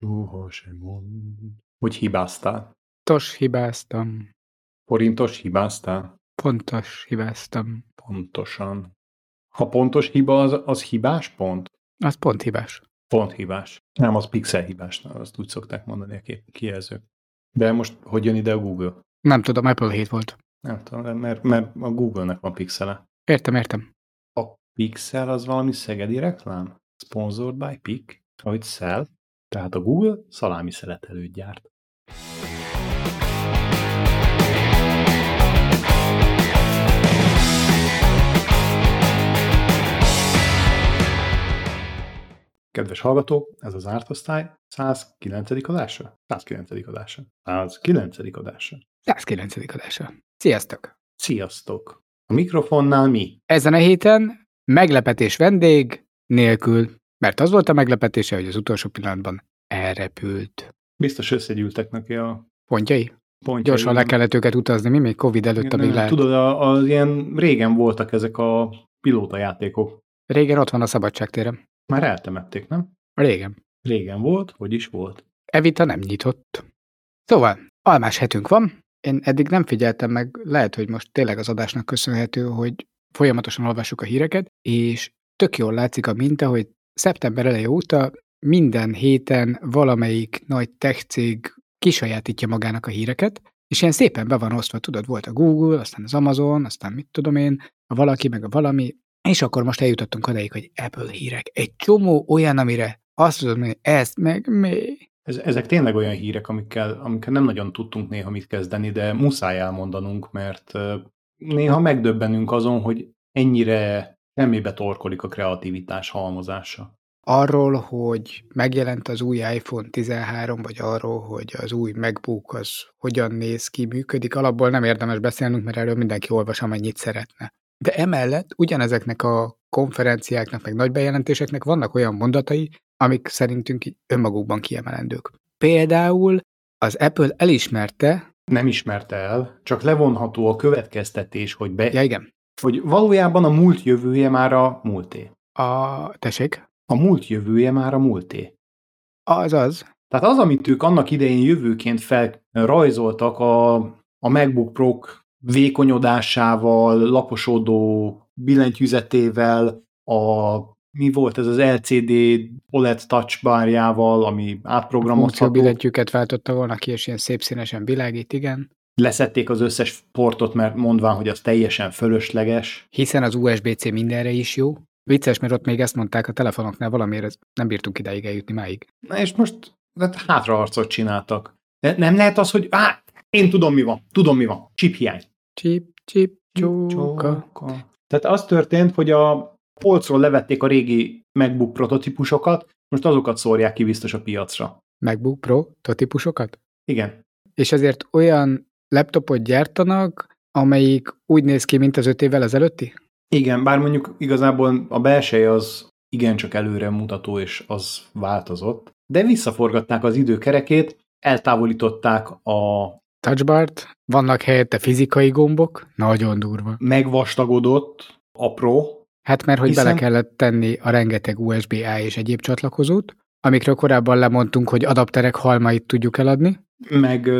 Soha sem mond. Hogy hibáztál? Tos hibáztam. Forintos hibáztál? Pontos hibáztam. Pontosan. Ha pontos hiba, az, az hibás pont? Az pont hibás. Pont hibás. Nem, az pixel hibás, azt úgy szokták mondani a kép- kijelzők. De most hogy jön ide a Google? Nem tudom, Apple 7 volt. Nem tudom, mert, mert a Google-nek van pixele. Értem, értem. A Pixel az valami szegedi reklám? Sponsored by Pic? Ahogy szel. Tehát a Google szalámi szeletelőt gyárt. Kedves hallgatók, ez az Ártosztály 109. adása? 109. adása. 109. adása. 109. adása. Sziasztok! Sziasztok! A mikrofonnál mi? Ezen a héten meglepetés vendég nélkül, mert az volt a meglepetése, hogy az utolsó pillanatban elrepült. Biztos összegyűltek neki a Pontjai? pontjai. Gyorsan le kellett őket utazni, mi még Covid előtt, amíg lehet. Tudod, a- az ilyen régen voltak ezek a pilóta játékok. Régen ott van a szabadságtéren. Már eltemették, nem? Régen. Régen volt, hogy is volt. Evita nem nyitott. Szóval, almás hetünk van. Én eddig nem figyeltem meg, lehet, hogy most tényleg az adásnak köszönhető, hogy folyamatosan olvassuk a híreket, és tök jól látszik a minta, hogy szeptember eleje óta minden héten valamelyik nagy tech cég kisajátítja magának a híreket, és ilyen szépen be van osztva, tudod, volt a Google, aztán az Amazon, aztán mit tudom én, a valaki, meg a valami, és akkor most eljutottunk odaig, hogy Apple hírek. Egy csomó olyan, amire azt tudod mondani, ezt meg mi? Ez, ezek tényleg olyan hírek, amikkel, amikkel nem nagyon tudtunk néha mit kezdeni, de muszáj elmondanunk, mert néha megdöbbenünk azon, hogy ennyire semmibe torkolik a kreativitás halmozása. arról, hogy megjelent az új iPhone 13, vagy arról, hogy az új MacBook az hogyan néz ki, működik, alapból nem érdemes beszélnünk, mert erről mindenki olvas, amennyit szeretne. De emellett ugyanezeknek a konferenciáknak, meg nagy bejelentéseknek vannak olyan mondatai, amik szerintünk önmagukban kiemelendők. Például az Apple elismerte, Nem ismerte el, csak levonható a következtetés, hogy, be, ja igen, hogy valójában a múlt jövője már a múlté. a, tessék, A múlt jövője már a múlté. az az, Tehát az, amit ők annak idején jövőként felrajzoltak a, a MacBook pro vékonyodásával, laposodó billentyűzetével, a mi volt ez az LCD OLED touch barjával, ami átprogramozható. funkcióbillentyűket váltotta volna ki, és ilyen szép színesen világít, igen. Leszették az összes portot, mert mondván, hogy az teljesen fölösleges. hiszen az USB-C mindenre is jó. Vicces, mert ott még ezt mondták a telefonoknál, valamiért nem bírtunk ideig eljutni máig. Na és most hát hátraarcot csináltak. De nem lehet az, hogy á, én tudom mi van, tudom mi van, chip hiány. Csip, csip, csóka. Tehát az történt, hogy a polcról levették a régi MacBook prototípusokat, most azokat szórják ki biztos a piacra. MacBook Pro típusokat? Igen. És ezért olyan laptopot gyártanak, amelyik úgy néz ki, mint az öt évvel ezelőtti? Igen, bár mondjuk igazából a belseje az igencsak előre mutató, és az változott, de visszaforgatták az időkerekét, eltávolították a Touchbart, vannak helyette fizikai gombok, nagyon durva. megvastagodott, apró, Hát mert hogy Hiszen- bele kellett tenni a rengeteg USB-A és egyéb csatlakozót, amikről korábban lemondtunk, hogy adapterek halmait tudjuk eladni. meg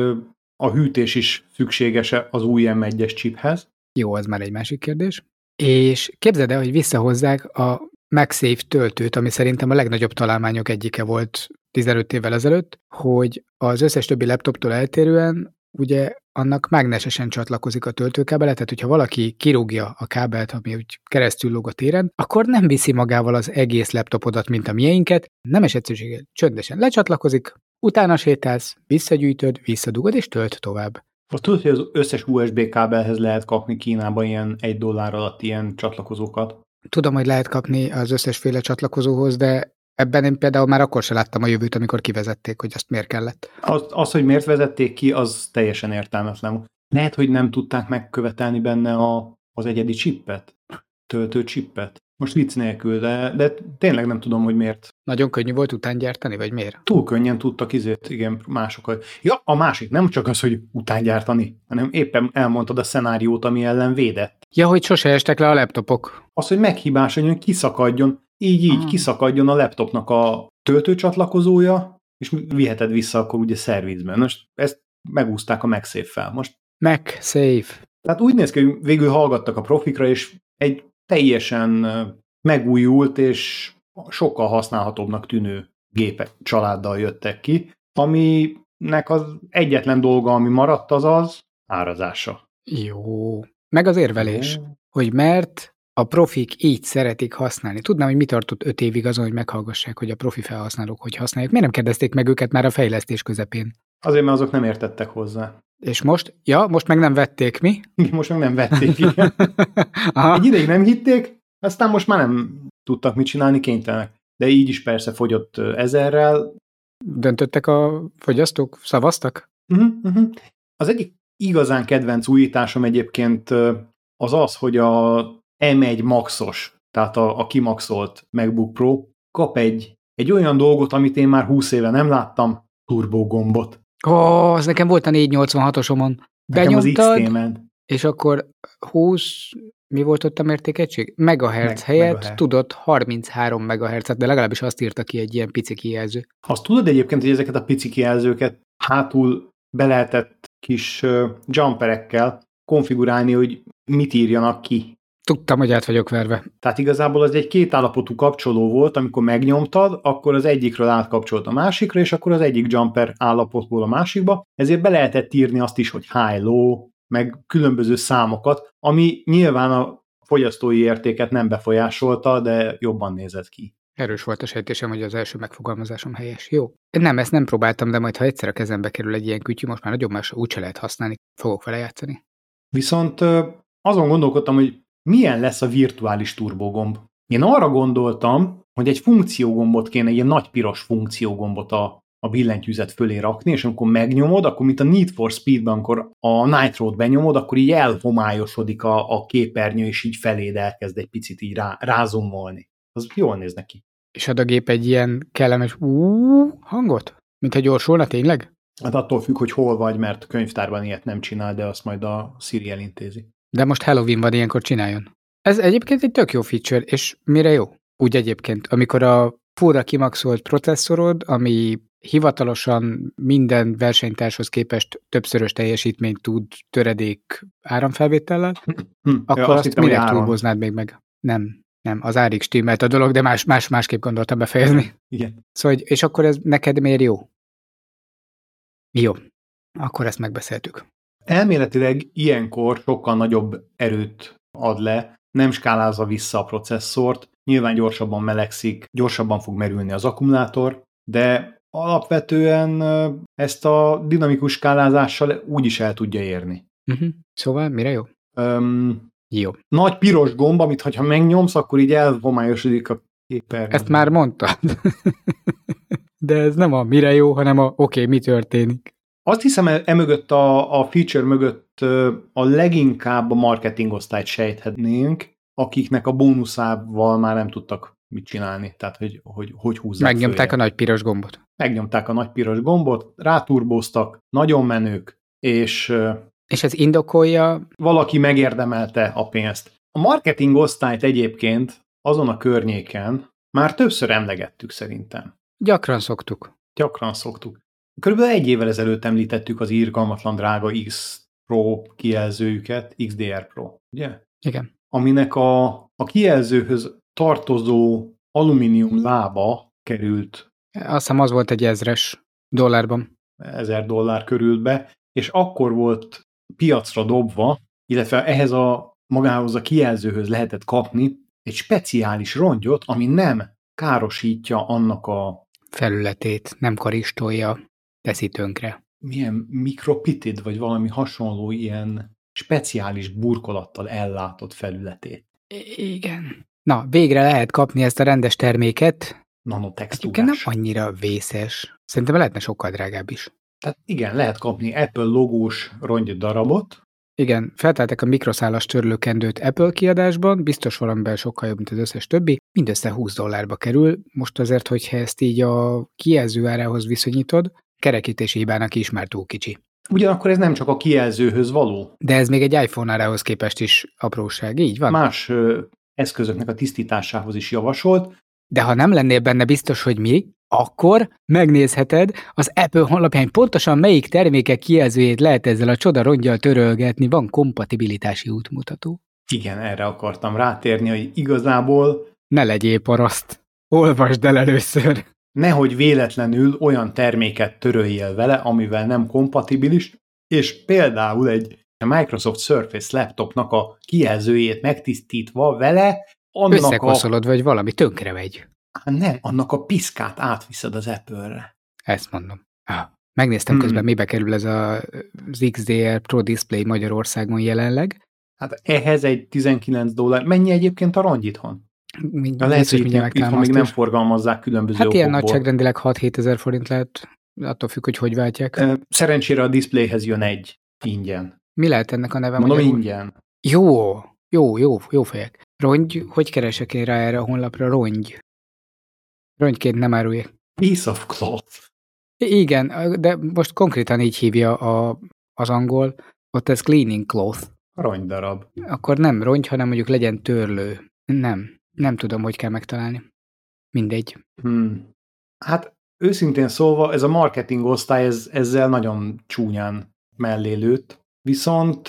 a hűtés is szükséges az új M1-es chiphez. Jó, az már egy másik kérdés. És képzeld el, hogy visszahozzák a MagSafe töltőt, ami szerintem a legnagyobb találmányok egyike volt 15 évvel ezelőtt, hogy az összes többi laptoptól eltérően ugye annak mágnesesen csatlakozik a töltőkábele, tehát hogyha valaki kirúgja a kábelt, ami úgy keresztül lóg a téren, akkor nem viszi magával az egész laptopodat, mint a miénket, nemes egyszerűséggel csöndesen lecsatlakozik, utána sétálsz, visszagyűjtöd, visszadugod és tölt tovább. Azt tudod, hogy az összes USB kábelhez lehet kapni Kínában ilyen egy dollár alatt ilyen csatlakozókat. Tudom, hogy lehet kapni az összesféle csatlakozóhoz, de ebben én például már akkor se láttam a jövőt, amikor kivezették, hogy azt miért kellett. Az, az, hogy miért vezették ki, az teljesen értelmetlen. Lehet, hogy nem tudták megkövetelni benne a, az egyedi csippet, töltő csippet. Most vicc nélkül, de, de tényleg nem tudom, hogy miért. Nagyon könnyű volt utángyártani, vagy miért? Túl könnyen tudtak izét, igen, másokat. Ja, a másik nem csak az, hogy utángyártani, hanem éppen elmondtad a szenáriót, ami ellen védett. Ja, hogy sose estek le a laptopok. Az, hogy meghibásodjon, kiszakadjon, így így Ah. kiszakadjon a laptopnak a töltőcsatlakozója, és viheted vissza akkor ugye szervizben. Most ezt megúzták a MagSafe-fel. Most Mac Safe. tehát úgy néz ki, hogy végül hallgattak a profikra, és egy teljesen megújult és sokkal használhatóbbnak tűnő gépek családdal jöttek ki, aminek az egyetlen dolga, ami maradt, az az árazása. Jó. Meg az érvelés, hogy mert a profik így szeretik használni. Tudnám, hogy mi tartott öt évig azon, hogy meghallgassák, hogy a profi felhasználók hogy használják. Miért nem kérdezték meg őket már a fejlesztés közepén? Azért, mert azok nem értettek hozzá. És most? Ja, most meg nem vették, mi? Most meg nem vették, igen. Egy ideig nem hitték, aztán most már nem tudtak mit csinálni, kénytelenek. De így is persze fogyott ezerrel. Döntöttek a fogyasztók? Szavaztak? Uh-huh, uh-huh. Az egyik igazán kedvenc újításom egyébként az az, hogy a M1 Maxos, tehát a, a kimaxolt MacBook Pro kap egy, egy olyan dolgot, amit én már 20 éve nem láttam, turbo Ó, az nekem volt a 486-osomon. Nekem az Benyomtad, és akkor 20, mi volt ott a mértékegység? Megahertz Meg- helyett megahertz. tudott tudott 33 megahertzet, de legalábbis azt írta ki egy ilyen pici kijelző. Azt tudod egyébként, hogy ezeket a pici kijelzőket hátul be lehetett kis jumperekkel konfigurálni, hogy mit írjanak ki. Tudtam, hogy át vagyok verve. Tehát igazából az egy kétállapotú kapcsoló volt, amikor megnyomtad, akkor az egyikről átkapcsolt a másikra, és akkor az egyik jumper állapotból a másikba, ezért be lehetett írni azt is, hogy high, low, meg különböző számokat, ami nyilván a fogyasztói értéket nem befolyásolta, de jobban nézett ki. Erős volt a sejtésem, hogy az első megfogalmazásom helyes. Jó. Nem, ezt nem próbáltam, de majd ha egyszer a kezembe kerül egy ilyen kütyű, most már nagyobb más úgyse lehet használni. Fogok vele játszani. Viszont azon gondolkodtam, hogy milyen lesz a virtuális turbogomb. Én arra gondoltam, hogy egy funkciógombot kéne, egy ilyen nagy piros funkciógombot a, a billentyűzet fölé rakni, és amikor megnyomod, akkor mint a Need for Speed-ben, amikor a Nitro-t benyomod, akkor így elhomályosodik a, a képernyő, és így feléd elkezd egy picit így rá, rázumolni. Az jól néz neki. És ad a gép egy ilyen kellemes ú hangot? Mint ha gyorsulna tényleg? Hát attól függ, hogy hol vagy, mert könyvtárban ilyet nem csinál, de azt majd a Siri elintézi. De most Halloween van, ilyenkor csináljon. Ez egyébként egy tök jó feature, és mire jó? Úgy egyébként, amikor a furra kimaxolt processzorod, ami hivatalosan minden versenytárshoz képest többszörös teljesítményt tud töredék áramfelvétellel, Hm, akkor ja, azt, azt áron. turboznád még meg? Nem, nem, az árig stimmelt a dolog, de más, más, másképp gondoltam befejezni. Igen. Szóval, és akkor ez neked miért jó? Jó, akkor ezt megbeszéltük. Elméletileg ilyenkor sokkal nagyobb erőt ad le, nem skálázza vissza a processzort, nyilván gyorsabban melegszik, gyorsabban fog merülni az akkumulátor, de alapvetően ezt a dinamikus skálázással úgy is el tudja érni. Uh-huh. Szóval mire jó? Öm, Jó. nagy piros gomb, amit ha megnyomsz, akkor így elhomályosodik a képernyő. Ezt már mondtad. De ez nem a mire jó, hanem a oké, okay, mi történik. Azt hiszem, e- emögött a, a feature mögött a leginkább a marketing osztályt sejthetnénk, akiknek a bónuszával már nem tudtak mit csinálni, tehát hogy hogy, hogy húzzák Megnyomták a följebb. nagy piros gombot. Megnyomták a nagy piros gombot, ráturbóztak, nagyon menők, és És ez indokolja, valaki megérdemelte a pénzt. A marketing osztályt egyébként azon a környéken már többször emlegettük szerintem. gyakran szoktuk. Gyakran szoktuk. Körülbelül egy évvel ezelőtt említettük az írgalmatlan drága X Pro kijelzőjüket, XDR Pro, ugye? Igen. Aminek a, a kijelzőhöz tartozó alumínium lába került Azt hiszem az volt egy ezres dollárban. 1000 dollár körül be, és akkor volt piacra dobva, illetve ehhez a magához a kijelzőhöz lehetett kapni egy speciális rongyot, ami nem károsítja annak a Felületét nem karistolja, teszi tönkre. milyen mikropitid, vagy valami hasonló ilyen speciális burkolattal ellátott felületét. I- igen. Na, végre lehet kapni ezt a rendes terméket. Egyébként nem Nanotextúrás. annyira vészes. Szerintem lehetne sokkal drágább is. Tehát igen, lehet kapni Apple logós rongy darabot, Igen, feltálták a mikroszálas törlőkendőt Apple kiadásban, biztos valamiben sokkal jobb, mint az összes többi, mindössze 20 dollárba kerül. Most azért, hogyha ezt így a kijelző árához viszonyítod, kerekítési hibának is már túl kicsi. ugyanakkor ez nem csak a kijelzőhöz való. De ez még egy iPhone árához képest is apróság, így van? Más ö, eszközöknek a tisztításához is javasolt, de ha nem lennél benne biztos, hogy mi, akkor megnézheted az Apple honlapján pontosan melyik termékek kijelzőjét lehet ezzel a csoda rongyal törölgetni, van kompatibilitási útmutató. Igen, erre akartam rátérni, hogy igazából... Ne legyél paraszt. Olvasd el először. Nehogy véletlenül olyan terméket töröljél vele, amivel nem kompatibilis, és például egy Microsoft Surface laptopnak a kijelzőjét megtisztítva vele, annak Összekoszolod, a... vagy valami tönkre megy. Hát nem, annak a piszkát átviszed az Apple-re. Ezt mondom. Ah, megnéztem hmm. közben, mibe kerül ez a, az XDR Pro Display Magyarországon jelenleg. Hát ehhez egy 19 dollár. Mennyi egyébként a rongy itthon? Mind, lehet, hogy itthon, itthon még nem forgalmazzák különböző Hát okokból. ilyen nagyságrendileg 6-7 ezer forint lehet, attól függ, hogy hogy váltják. Szerencsére a displayhez jön egy ingyen. Mi lehet ennek a neve? Mondom magyarul? ingyen. Jó, jó, jó, jó fejek. Rongy, hogy keresek én rá erre a honlapra? Rongy. Rongyként nem árulj. Piece of cloth. Igen, de most konkrétan így hívja a, az angol, ott ez cleaning cloth. Rongydarab. Akkor nem rongy, hanem mondjuk legyen törlő. Nem, nem tudom, hogy kell megtalálni. Mindegy. Hmm. Hát őszintén szólva, ez a marketing osztály ez, ezzel nagyon csúnyán mellé lőtt. Viszont...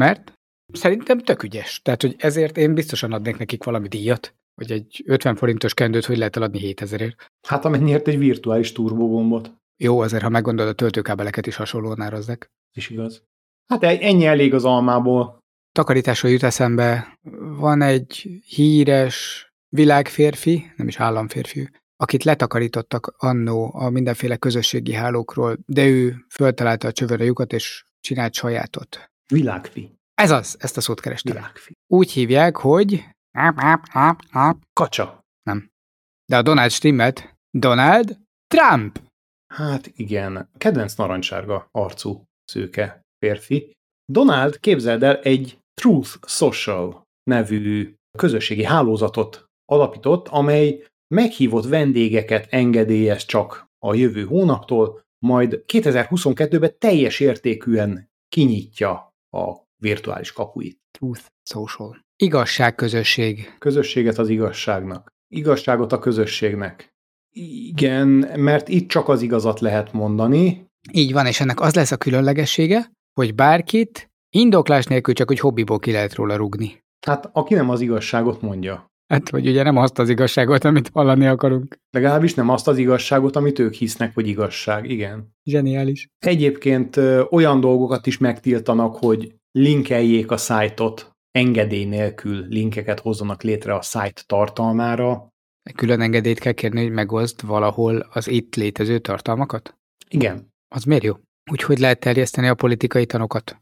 Mert? Szerintem tök ügyes. Tehát, hogy ezért én biztosan adnék nekik valami díjat, hogy egy 50 forintos kendőt hogy lehet eladni 7000-ért. Hát amennyiért egy virtuális turbogombot. Jó, azért, ha meggondolod, a töltőkábeleket is hasonlóan árazzák. És igaz. Hát ennyi elég az almából. Takarításról jut eszembe, van egy híres világférfi, nem is államférfi, akit letakarítottak annó a mindenféle közösségi hálókról, de ő föltalálta a csövöre lyukat, és csinált sajátot. Világfi. Ez az, ezt a szót kerestem. Világfi. Úgy hívják, hogy... Kacsa. Nem. De a Donald stimmelt. Donald Trump. Hát igen, kedvenc narancsárga arcú szőke férfi. Donald, képzeld el, egy Truth Social nevű közösségi hálózatot alapított, amely meghívott vendégeket engedélyez csak a jövő hónaptól, majd 2022-ben teljes értékűen kinyitja a virtuális kapuit. Truth Social. Igazságközösség. Közösséget az igazságnak. Igazságot a közösségnek. Igen, mert itt csak az igazat lehet mondani. Így van, és ennek az lesz a különlegessége, hogy bárkit indoklás nélkül csak, hogy hobbiból ki lehet róla rugni. Hát aki nem az igazságot mondja. Hát, vagy ugye nem azt az igazságot, amit hallani akarunk. Legalábbis nem azt az igazságot, amit ők hisznek, hogy igazság, igen. Zseniális. Egyébként ö, olyan dolgokat is megtiltanak, hogy linkeljék a szájtot, engedély nélkül linkeket hozzanak létre a szájt tartalmára. Külön engedélyt kell kérni, hogy megoszd valahol az itt létező tartalmakat? Igen. Az miért jó? Úgyhogy lehet terjeszteni a politikai tanokat?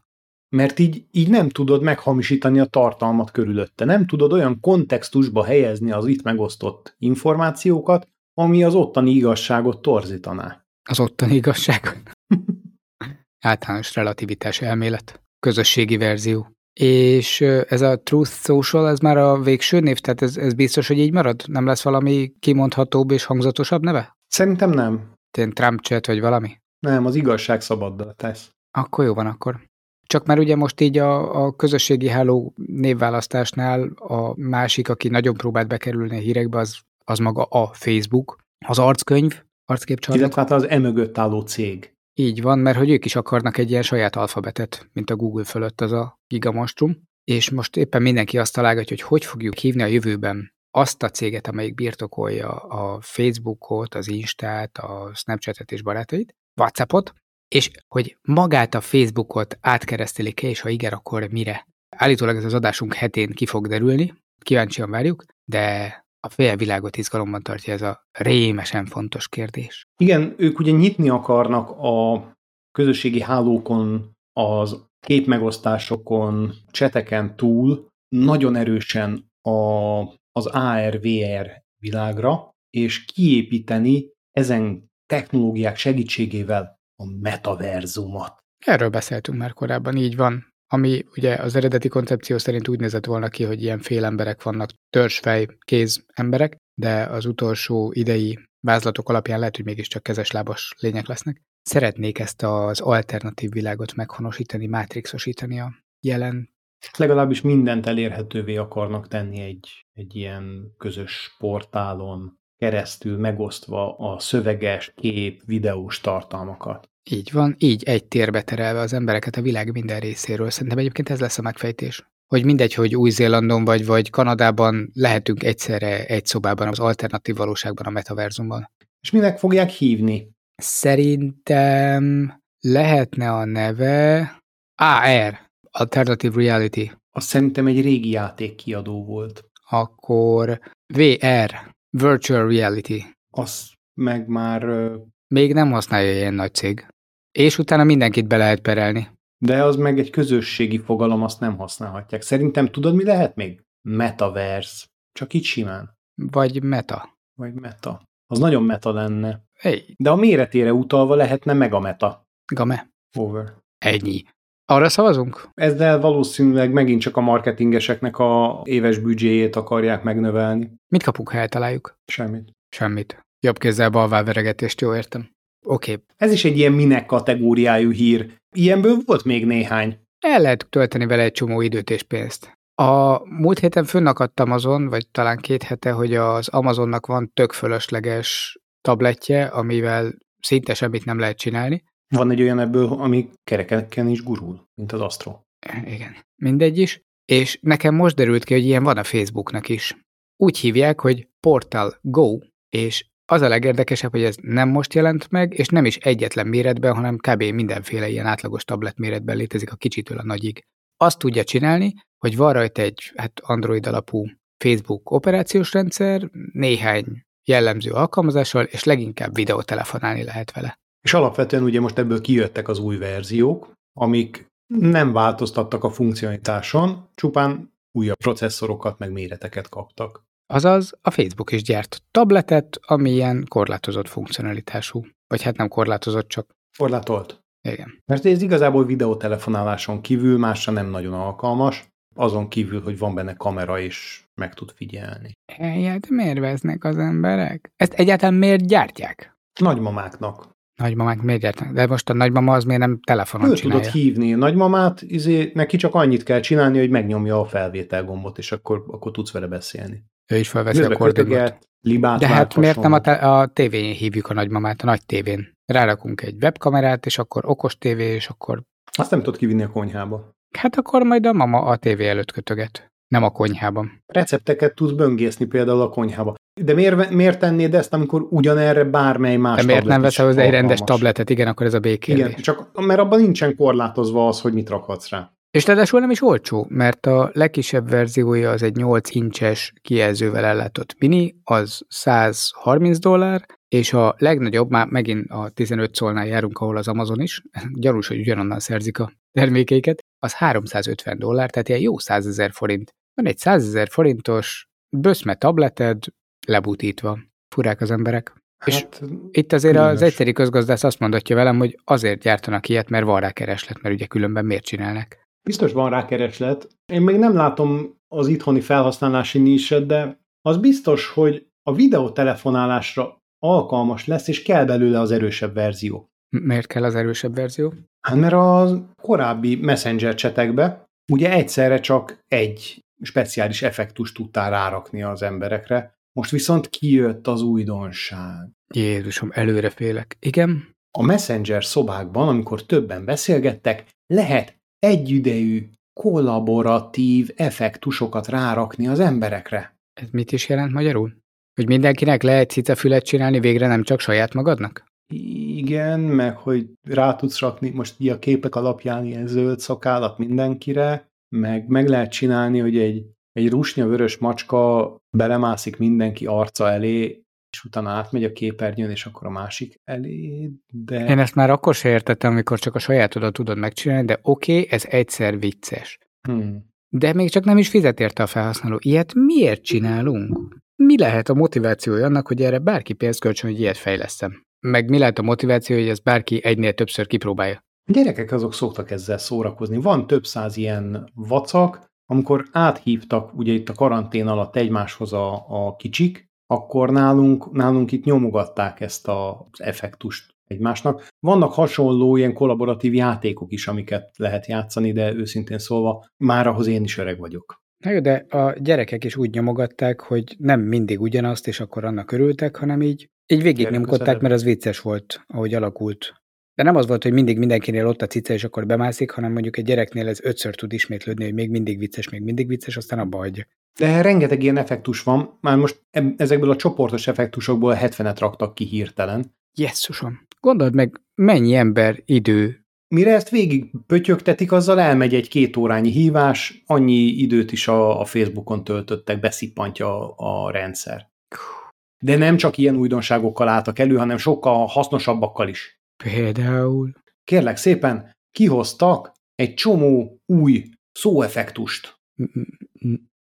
Mert így, így nem tudod meghamisítani a tartalmat körülötte. Nem tudod olyan kontextusba helyezni az itt megosztott információkat, ami az ottani igazságot torzítaná. Az ottani igazságot? Általános relativitás elmélet. Közösségi verzió. És ez a Truth Social, ez már a végső név? Tehát ez, ez biztos, hogy így marad? Nem lesz valami kimondhatóbb és hangzatosabb neve? Szerintem nem. Tén Trump chat vagy valami? Nem, az igazság szabaddal tesz. Akkor jó van akkor. Csak már ugye most így a, a közösségi háló névválasztásnál a másik, aki nagyon próbált bekerülni a hírekbe, az, az maga a Facebook, az arckönyv, arcképcsarnok. Illetve hát az emögött álló cég. Így van, mert hogy ők is akarnak egy ilyen saját alfabetet, mint a Google fölött az a gigamonstrum, és most éppen mindenki azt találgatja, hogy hogy fogjuk hívni a jövőben azt a céget, amelyik birtokolja a Facebookot, az Instát, a Snapchatet és barátait, Whatsappot, és hogy magát a Facebookot átkeresztelik-e, és ha igen, akkor mire? Állítólag ez az adásunk hetén ki fog derülni, kíváncsian várjuk, de a fél világot izgalomban tartja ez a rémesen fontos kérdés. Igen, ők ugye nyitni akarnak a közösségi hálókon, az képmegosztásokon, cseteken túl nagyon erősen a, az AR-VR világra, és kiépíteni ezen technológiák segítségével a metaverzumot. Erről beszéltünk már korábban, így van. Ami ugye az eredeti koncepció szerint úgy nézett volna ki, hogy ilyen félemberek vannak, törzsfej, kéz emberek, de az utolsó idei vázlatok alapján lehet, hogy mégiscsak kezeslábas lények lesznek. Szeretnék ezt az alternatív világot meghonosítani, mátrixosítani a jelen. Legalábbis mindent elérhetővé akarnak tenni egy, egy ilyen közös portálon keresztül megosztva a szöveges, kép, videós tartalmakat. Így van, így egy térbe terelve az embereket a világ minden részéről. Szerintem egyébként ez lesz a megfejtés. Hogy mindegy, hogy Új-Zélandon vagy, vagy Kanadában lehetünk egyszerre egy szobában az alternatív valóságban, a metaverzumban. És minek fogják hívni? Szerintem lehetne a neve AR, Alternative Reality. Azt szerintem egy régi játék kiadó volt. Akkor VR, Virtual Reality. Azt meg már... Még nem használja ilyen nagy cég. És utána mindenkit be lehet perelni. De az meg egy közösségi fogalom, azt nem használhatják. Szerintem tudod, mi lehet még? Metaverse. Csak így simán. Vagy meta. Vagy meta. Az nagyon meta lenne. Hey. De a méretére utalva lehetne meg a meta. Game. Over. Ennyi. Arra szavazunk? Ezzel valószínűleg megint csak a marketingeseknek a éves büdzséjét akarják megnövelni. Mit kapunk, ha eltaláljuk? Semmit. Semmit. Jobb kézzel balvá veregetést, jó értem. Oké. Okay. Ez is egy ilyen minek kategóriájú hír. Ilyenből volt még néhány. El lehet tölteni vele egy csomó időt és pénzt. A múlt héten fönnakadt azon, vagy talán két hete, hogy az Amazonnak van tök fölösleges tabletje, amivel szinte semmit nem lehet csinálni. Van egy olyan ebből, ami kerekeken is gurul, mint az Astro. Igen. Mindegy is. És nekem most derült ki, hogy ilyen van a Facebooknak is. Úgy hívják, hogy Portal Go, és az a legérdekesebb, hogy ez nem most jelent meg, és nem is egyetlen méretben, hanem kb. mindenféle ilyen átlagos tablet méretben létezik a kicsitől a nagyig. Azt tudja csinálni, hogy van rajta egy hát Android alapú Facebook operációs rendszer, néhány jellemző alkalmazással, és leginkább videótelefonálni lehet vele. És alapvetően ugye most ebből kijöttek az új verziók, amik nem változtattak a funkcionitáson, csupán újabb processzorokat meg méreteket kaptak. Azaz a Facebook is gyárt tabletet, ami ilyen korlátozott funkcionalitású. Vagy hát nem korlátozott, csak... Korlátolt. Igen. Mert ez igazából videótelefonáláson kívül másra nem nagyon alkalmas, azon kívül, hogy van benne kamera és meg tud figyelni. Hát miért vesznek az emberek? Ezt egyáltalán miért gyártják? Nagymamáknak. Nagymamák miért gyártnak? De most a nagymama az miért nem telefonon Ő csinálja? tudod hívni nagymamát, izé, neki csak annyit kell csinálni, hogy megnyomja a felvétel gombot, és akkor, akkor tudsz vele beszélni. Ő is felveszi a libát De hát miért nem a, te- a tévén hívjuk a nagymamát, a nagy tévén? Rárakunk egy webkamerát, és akkor okos tévé, és akkor... Azt nem tudod kivinni a konyhába. Hát akkor majd a mama a tévé előtt kötöget. Nem a konyhában. Recepteket tudsz böngészni például a konyhába. De miért, miért tennéd ezt, amikor ugyanerre bármely más De miért nem veszel hozzá egy rendes tabletet? Igen, akkor ez a békérdés. Igen, csak mert abban nincsen korlátozva az, hogy mit rakhatsz rá. És ráadásul nem is olcsó, mert a legkisebb verziója az egy 8 incses kijelzővel ellátott mini, az 130 dollár, és a legnagyobb, már megint a 15 szolnál járunk, ahol az Amazon is, gyanús, hogy ugyanonnan szerzik a termékeiket, az 350 dollár, tehát ilyen jó 100 ezer forint. Van egy 100 ezer forintos böszme tableted, lebutítva. Furák az emberek. És Hát, Itt azért az különös. egyszeri közgazdász azt mondatja velem, hogy azért gyártanak ilyet, mert van rá kereslet, mert ugye különben miért csinálnak. Biztos van rá kereslet. Én még nem látom az itthoni felhasználási niset, de az biztos, hogy a videótelefonálásra alkalmas lesz, és kell belőle az erősebb verzió. Miért kell az erősebb verzió? Hát mert a korábbi messenger csetekbe ugye egyszerre csak egy speciális effektust tudtál rárakni az emberekre, most viszont kijött az újdonság. Jézusom, előre félek. Igen, A messenger szobákban, amikor többen beszélgettek, lehet egyidejű, kollaboratív effektusokat rárakni az emberekre. ez mit is jelent magyarul? Hogy mindenkinek lehet cicafület csinálni végre nem csak saját magadnak? Igen, meg hogy rá tudsz rakni most így a képek alapján ilyen zöld szakállat mindenkire, meg meg lehet csinálni, hogy egy, egy rusnya vörös macska belemászik mindenki arca elé, és utána átmegy a képernyőn, és akkor a másik elé, de... Én ezt már akkor se értettem, amikor csak a sajátodat tudod megcsinálni, de oké, okay, ez egyszer vicces. Hmm. De még csak nem is fizet érte a felhasználó. Ilyet miért csinálunk? Mi lehet a motivációja annak, hogy erre bárki pénzt kölcsön, hogy ilyet fejlesztem? Meg mi lehet a motiváció, hogy ezt bárki egynél többször kipróbálja? A gyerekek azok szoktak ezzel szórakozni. Van több száz ilyen vacak, amikor áthívtak ugye itt a karantén alatt egymáshoz a, a kicsik, akkor nálunk, nálunk itt nyomogatták ezt a- az effektust egymásnak. Vannak hasonló ilyen kollaboratív játékok is, amiket lehet játszani, de őszintén szólva már ahhoz én is öreg vagyok. Na jó, de a gyerekek is úgy nyomogatták, hogy nem mindig ugyanazt, és akkor annak örültek, hanem így, így végignyomkodták, mert az vicces volt, ahogy alakult. De nem az volt, hogy mindig mindenkinél ott a cica, és akkor bemászik, hanem mondjuk egy gyereknél ez ötször tud ismétlődni, hogy még mindig vicces, még mindig vicces, aztán abba hagyja. De rengeteg ilyen effektus van, már most ezekből a csoportos effektusokból 70-et raktak ki hirtelen. Jesszusom! Gondold meg, mennyi ember idő Mire ezt végig pötyögtetik, azzal elmegy egy két órányi hívás, annyi időt is a, a Facebookon töltöttek, beszippantja a, a rendszer. De nem csak ilyen újdonságokkal álltak elő, hanem sokkal hasznosabbakkal is. Például? Kérlek szépen, kihoztak egy csomó új szóeffektust.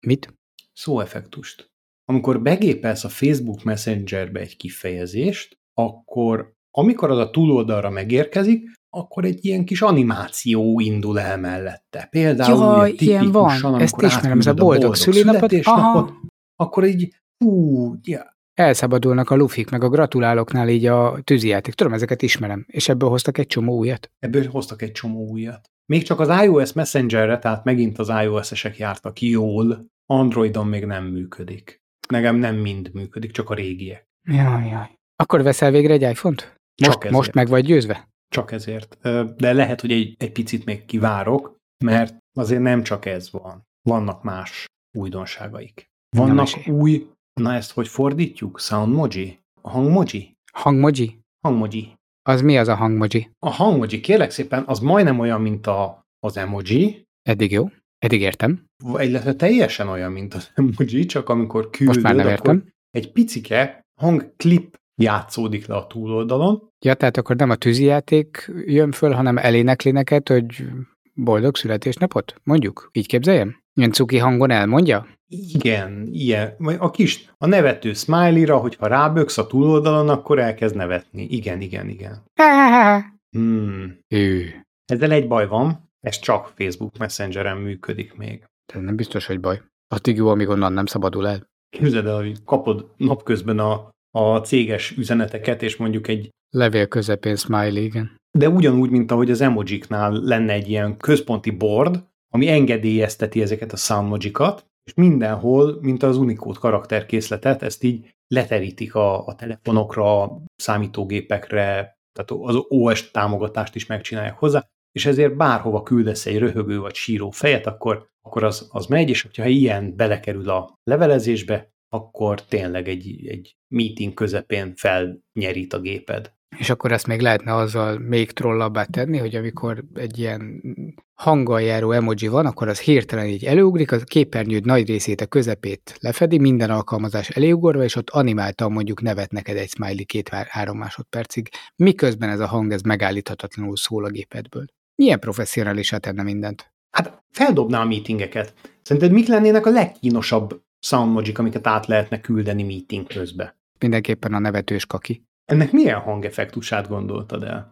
Mit? Szóeffektust. Amikor begépelsz a Facebook Messengerbe egy kifejezést, akkor amikor az a túloldalra megérkezik, akkor egy ilyen kis animáció indul el mellette. Például Jaj, ilyen van, ezt ismerem, ez a boldog, boldog szülinapot, aha. akkor így, hú, ja. Elszabadulnak a lufik, meg a gratuláloknál így a tűzijáték. Tudom, ezeket ismerem, és ebből hoztak egy csomó újat. Ebből hoztak egy csomó újat. Még csak az iOS Messengerre, tehát megint az iOS-esek jártak jól, Androidon még nem működik. Nekem nem mind működik, csak a régiek. Jaj, jaj. Akkor veszel végre egy iPhone-t? Most, most meg vagy győzve? Csak ezért. De lehet, hogy egy, egy picit még kivárok, mert azért nem csak ez van. Vannak más újdonságaik. Vannak új, na ezt hogy fordítjuk? Soundmoji? Hangmoji? Hangmoji? Hangmoji. Az mi az a hangmoji? A hangmoji, kérlek szépen, az majdnem olyan, mint a, az emoji. Eddig jó. Eddig értem. Illetve teljesen olyan, mint az emoji, csak amikor küldöd, Most már nem értem. egy picike hangklip játszódik le a túloldalon. Ja, tehát akkor nem a tűzijáték jön föl, hanem elénekli neked, hogy boldog születésnapot? Mondjuk? Így képzeljem? Ilyen cuki hangon elmondja? Igen, ilyen. A kis, a nevető smiley-ra, hogyha ráböksz a túloldalon, akkor elkezd nevetni. Igen, igen, igen. hmm. Ő. Ezzel egy baj van, ez csak Facebook Messengeren működik még. Ez nem biztos, hogy baj. Addig jó, amíg onnan nem szabadul el. Képzeld el, hogy kapod napközben a a céges üzeneteket, és mondjuk egy levél közepén smiley, igen. De ugyanúgy, mint ahogy az emojiknál lenne egy ilyen központi board, ami engedélyezteti ezeket a soundmojikat, és mindenhol, mint az Unicode karakterkészletet, ezt így leterítik a, a telefonokra, számítógépekre, tehát az OS támogatást is megcsinálják hozzá, és ezért bárhova küldesz egy röhögő vagy síró fejet, akkor, akkor az, az megy, és hogyha ilyen belekerül a levelezésbe, akkor tényleg egy, egy meeting közepén felnyerít a géped. És akkor ezt még lehetne azzal még trollabbá tenni, hogy amikor egy ilyen hanggal járó emoji van, akkor az hirtelen így előugrik, a képernyőd nagy részét, a közepét lefedi, minden alkalmazás eléugorva, és ott animáltan mondjuk nevet neked egy smiley két-három másodpercig, miközben ez a hang ez megállíthatatlanul szól a gépedből. Milyen professzionálisá tenne mindent? Hát feldobná a meetingeket. Szerinted mik lennének a legkínosabb soundmojik, amiket át lehetne küldeni meeting közbe. Mindenképpen a nevetős kaki. Ennek milyen hangeffektusát gondoltad el?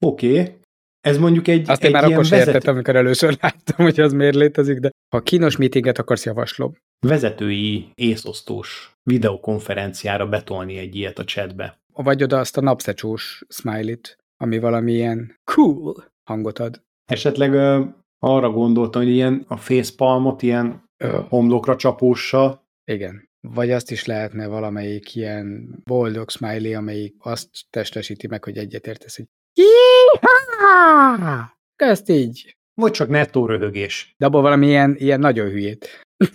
Oké, okay. ez mondjuk egy Azt egy én már akkor vezető... értettem, amikor először láttam, hogy az miért létezik, de ha kínos meetinget akarsz, javaslom. Vezetői észosztós videokonferenciára betolni egy ilyet a chatbe. Vagy oda azt a napszecsós smiley-t, ami valamilyen cool hangot ad. Esetleg arra gondoltam, hogy ilyen a facepalmot ilyen Ö. homlokra csapóssa. Igen. Vagy azt is lehetne valamelyik ilyen boldog smiley, amelyik azt testesíti meg, hogy egyetértesz, hogy Ezt így. Vagy csak nettó röhögés. De abból valami ilyen, ilyen nagyon hülyét.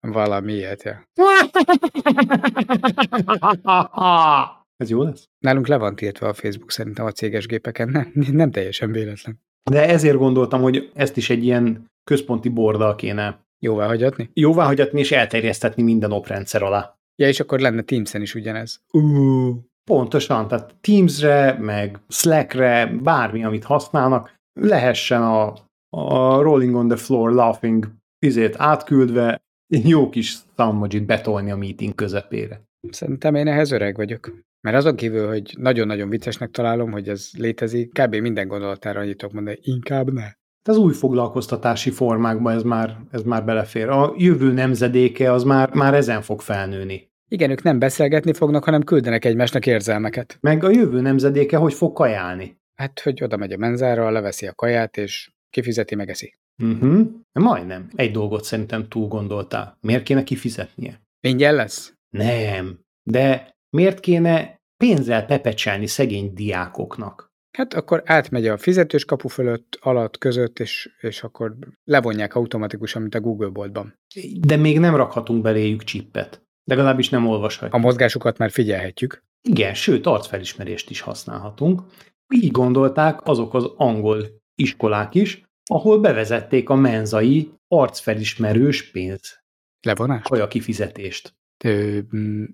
valami ilyet, ja. Ez jó lesz? Nálunk le van tiltva a Facebook szerintem a céges gépeken, nem, nem teljesen véletlen. De ezért gondoltam, hogy ezt is egy ilyen központi bordal kéne Jóvá hagyatni? Jóvá hagyatni és elterjesztetni minden oprendszer alá. Ja, és akkor lenne Teams-en is ugyanez. Uh. Pontosan, tehát Teams-re, meg Slack-re, bármi, amit használnak, lehessen a, a Rolling on the Floor Laughing izét átküldve, jó kis soundmojit betolni a meeting közepére. Szerintem én ehhez öreg vagyok. Mert azon kívül, hogy nagyon-nagyon viccesnek találom, hogy ez létezik, kb. minden gondolatára annyit tudok mondani, inkább ne. Az új foglalkoztatási formákban ez már, ez már belefér. A jövő nemzedéke az már, már ezen fog felnőni. Igen, ők nem beszélgetni fognak, hanem küldenek egymásnak érzelmeket. Meg a jövő nemzedéke hogy fog kajálni? Hát, hogy oda megy a menzára, leveszi a kaját, és kifizeti, megeszi. Uh-huh. Majdnem. Egy dolgot szerintem túl gondoltál. Miért kéne kifizetnie? Ingyen lesz? Nem. De miért kéne pénzzel pepecselni szegény diákoknak? Hát akkor átmegy a fizetős kapu fölött, alatt, között, és, és akkor levonják automatikusan, mint a Google boltban. De még nem rakhatunk beléjük csippet. Legalábbis nem olvashatjuk. A mozgásukat már figyelhetjük. Igen, sőt, arcfelismerést is használhatunk. Így gondolták azok az angol iskolák is, ahol bevezették a menzai arcfelismerős pénz. Levonást? Kaja kifizetést. Ö, mm,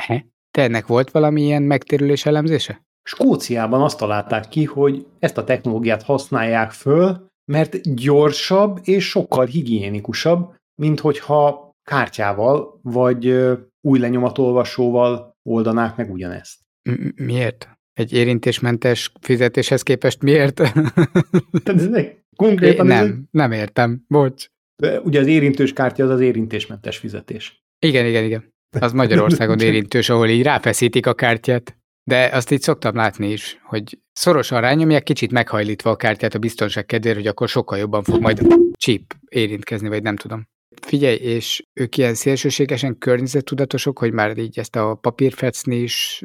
he? Te ennek volt valamilyen megtérülés elemzése? Skóciában azt találták ki, hogy ezt a technológiát használják föl, mert gyorsabb és sokkal higiénikusabb, mint hogyha kártyával vagy új lenyomatolvasóval oldanák meg ugyanezt. Miért? Egy érintésmentes fizetéshez képest miért? Konkrétan... Nem, ez... nem értem, bocs. De ugye az érintős kártya az az érintésmentes fizetés. Igen, igen, igen. Az Magyarországon érintős, ahol így ráfeszítik a kártyát. De azt így szoktam látni is, hogy szorosan rányomják, kicsit meghajlítva a kártyát a biztonság kedvéért, hogy akkor sokkal jobban fog majd a chip érintkezni, vagy nem tudom. Figyelj, és ők ilyen szélsőségesen környezettudatosok, hogy már így ezt a papírfecni is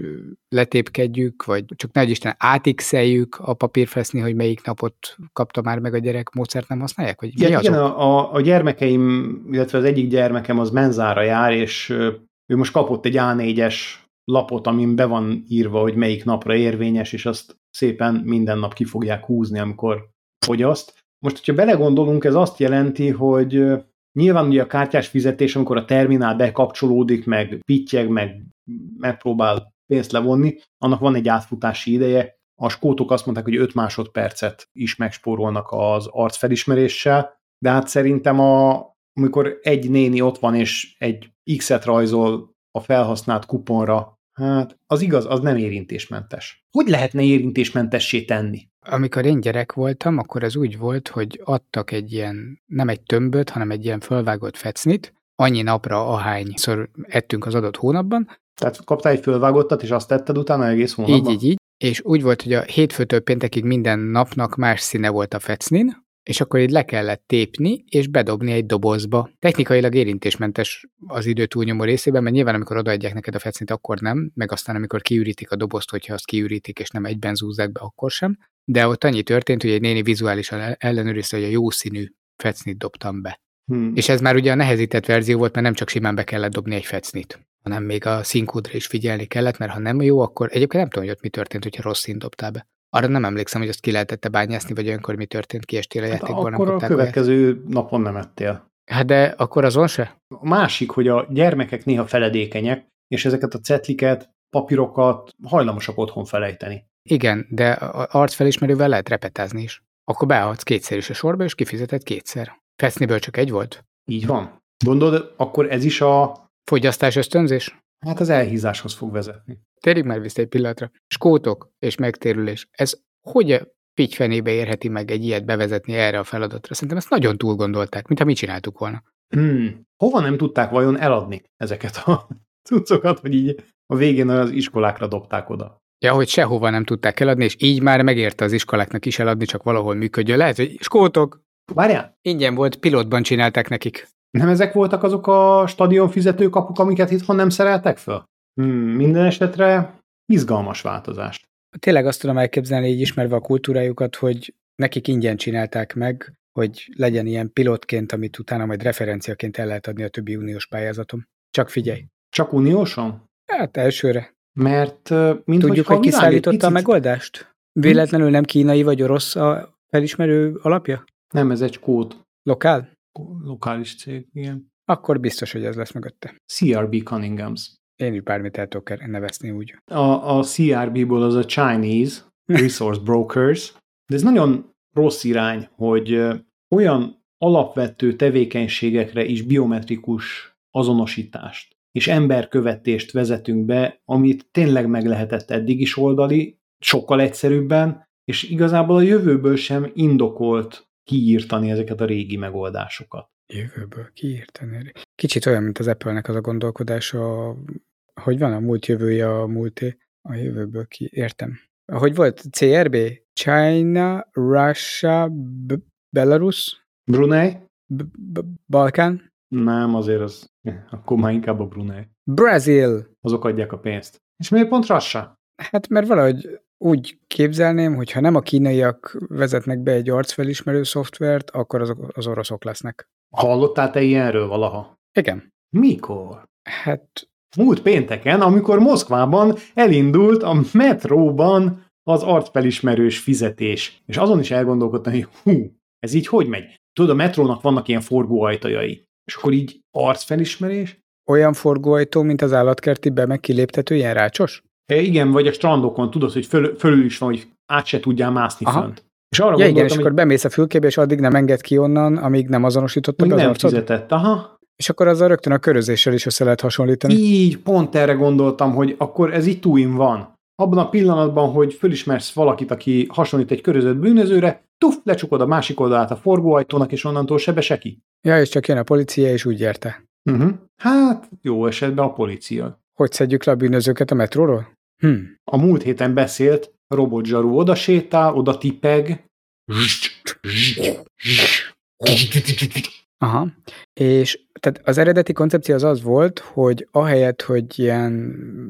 letépkedjük, vagy csak nagy Isten átixeljük a papírfeszni, hogy melyik napot kapta már meg a gyerek, módszert nem használják? Vagy igen, igen a, a, a gyermekeim, illetve az egyik gyermekem az menzára jár, és ő most kapott egy A4-es lapot, amin be van írva, hogy melyik napra érvényes, és azt szépen minden nap ki fogják húzni, amikor fogyaszt. Most, hogyha belegondolunk, ez azt jelenti, hogy nyilván ugye a kártyás fizetés, amikor a terminál bekapcsolódik, meg pittyeg, meg megpróbál pénzt levonni, annak van egy átfutási ideje. A skótok azt mondták, hogy 5 másodpercet is megspórolnak az arcfelismeréssel, de hát szerintem a, amikor egy néni ott van, és egy X-et rajzol a felhasznált kuponra, hát az igaz, az nem érintésmentes. Hogy lehetne érintésmentessé tenni? Amikor én gyerek voltam, akkor ez úgy volt, hogy adtak egy ilyen, nem egy tömböt, hanem egy ilyen fölvágott fecnit, annyi napra, ahányszor ettünk az adott hónapban. Tehát kaptál egy fölvágottat, és azt tetted utána egész hónapban? Így, így, így. És úgy volt, hogy a hétfőtől péntekig minden napnak más színe volt a fecnin, és akkor így le kellett tépni, és bedobni egy dobozba. Technikailag érintésmentes az idő túlnyomó részében, mert nyilván amikor odaadják neked a fecnit, akkor nem, meg aztán amikor kiürítik a dobozt, hogyha azt kiürítik, és nem egyben zúzzák be, akkor sem. De ott annyi történt, hogy egy néni vizuálisan ellenőrizte, hogy a jó színű fecnit dobtam be. Hmm. És ez már ugye a nehezített verzió volt, mert nem csak simán be kellett dobni egy fecnit, hanem még a színkódra is figyelni kellett, mert ha nem jó, akkor egyébként nem tudom, hogy ott mi történt, hogyha rossz színt dobtál be. Arra nem emlékszem, hogy azt ki lehetette bányászni, vagy olyankor mi történt, kiestél a hát játékból. Akkor nem a következő olyat. napon nem ettél. Hát de akkor azon se? A másik, hogy a gyermekek néha feledékenyek, és ezeket a cetliket, papírokat hajlamosak otthon felejteni. Igen, de arcfelismerővel lehet repetázni is. Akkor beadsz kétszer is a sorba, és kifizeted kétszer. Feszniből csak egy volt? Így van. Gondolod, akkor ez is a... Fogyasztás ösztönzés? Hát az elhízáshoz fog vezetni. Térjük már vissza egy pillanatra. Skótok és megtérülés. Ez hogy a pityfenébe érheti meg egy ilyet bevezetni erre a feladatra? Szerintem ezt nagyon túl gondolták, mintha mi csináltuk volna. Hmm. Hova nem tudták vajon eladni ezeket a cuccokat, hogy így a végén az iskolákra dobták oda? Ja, hogy sehova nem tudták eladni, és így már megérte az iskoláknak is eladni, csak valahol működjön. Lehet, hogy skótok. Várjál? Ingyen volt, pilotban csinálták nekik. Nem ezek voltak azok a stadion fizetőkapuk, amiket itthon nem szereltek föl? Hmm, minden esetre izgalmas változást. Tényleg azt tudom elképzelni, így ismerve a kultúrájukat, hogy nekik ingyen csinálták meg, hogy legyen ilyen pilotként, amit utána majd referenciaként el lehet adni a többi uniós pályázatom. Csak figyelj. Csak unióson? Hát elsőre. Mert mint Tudjuk, hogy kiszállította picit... a megoldást? Véletlenül nem kínai vagy orosz a felismerő alapja? Nem, ez egy kód. Lokál? Lokális cég, igen. Akkor biztos, hogy ez lesz mögötte. CRB Cunninghams. Én is bármit el tudok nevezni úgy. A, a CRB-ból az a Chinese Resource Brokers, de ez nagyon rossz irány, hogy olyan alapvető tevékenységekre is biometrikus azonosítást és emberkövetést vezetünk be, amit tényleg meg lehetett eddig is oldani, sokkal egyszerűbben, és igazából a jövőből sem indokolt kiírtani ezeket a régi megoldásokat. Jövőből kiírtani? Kicsit olyan, mint az Apple-nek az a gondolkodása, hogy van a múlt jövője a múlté, a jövőből ki, értem. Hogy volt CRB? China, Russia, B- Belarus, Brunei? B- B- Balkán, Nem, azért az, akkor már inkább a Brunei. Brazil. Azok adják a pénzt. És miért pont Russia? Hát mert valahogy úgy képzelném, hogy ha nem a kínaiak vezetnek be egy arcfelismerő szoftvert, akkor azok az oroszok lesznek. Hallottál te ilyenről valaha? Igen. Mikor? Hát Múlt pénteken, amikor Moszkvában elindult a metróban az arcfelismerős fizetés. És azon is elgondolkodtam, hogy hú, ez így hogy megy? Tudod, a metrónak vannak ilyen forgóajtajai. És akkor így arcfelismerés? olyan forgóajtó, mint az állatkertiben meg kiléptető, ilyen rácsos? E, igen, vagy a strandokon tudod, hogy föl, fölül is van, hogy át se tudjál mászni Aha. fönt. És arra Ja igen, és akkor bemész a fülkébe, és addig nem enged ki onnan, amíg nem azonosította be az nem arcod. fizetett. Aha. És akkor azzal rögtön a körözéssel is össze lehet hasonlítani. Így, pont erre gondoltam, hogy akkor ez itt túlin van. Abban a pillanatban, hogy fölismersz valakit, aki hasonlít egy körözött bűnözőre, tuf, lecsukod a másik oldalát a forgóajtónak, és onnantól se beseki. Ja, és csak jön a policia, és úgy érte. Uh-huh. Hát, jó esetben a policia. Hogy szedjük le a bűnözőket a metróról? Hm. A múlt héten beszélt, robotzsaru oda sétál, oda tipeg. Aha. És tehát az eredeti koncepció az az volt, hogy ahelyett, hogy ilyen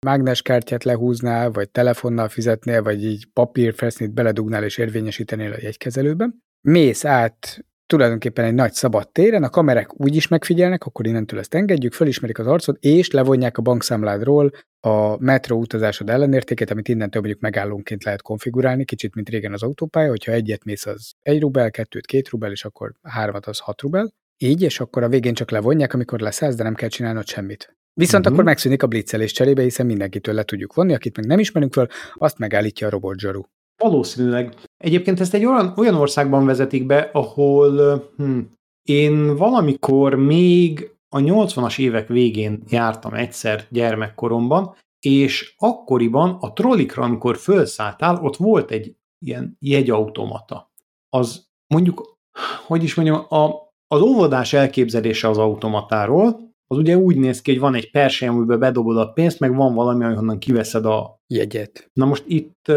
mágneskártyát lehúznál, vagy telefonnal fizetnél, vagy így papírfesznit beledugnál és érvényesítenél a jegykezelőbe, mész át tulajdonképpen egy nagy szabad téren, a kamerák úgy is megfigyelnek, akkor innentől ezt engedjük, fölismerik az arcod, és levonják a bankszámládról a metró utazásod ellenértékét, amit innentől mondjuk megállónként lehet konfigurálni, kicsit, mint régen az autópálya, hogyha egyet mész, az egy rubel, kettőt két rubel, és akkor hármat az hat rubel. Így, és akkor a végén csak levonják, amikor leszállsz, de nem kell csinálnod semmit. Viszont Mhm. akkor megszűnik a blitzelés cserébe, hiszen mindenkitől le tudjuk vonni, akit meg nem ismerünk föl, azt megállítja a robotzsaru. Valószínűleg. Egyébként ezt egy olyan, olyan országban vezetik be, ahol hm, én valamikor még a 80-as évek végén jártam egyszer gyermekkoromban, és akkoriban a trollikra, amikor felszálltál, ott volt egy ilyen jegyautomata. Az mondjuk, hogy is mondjam, a, az óvodás elképzelése az automatáról, az ugye úgy néz ki, hogy van egy persely, amiben bedobod a pénzt, meg van valami, ahonnan kiveszed a, Jegyet. Na most itt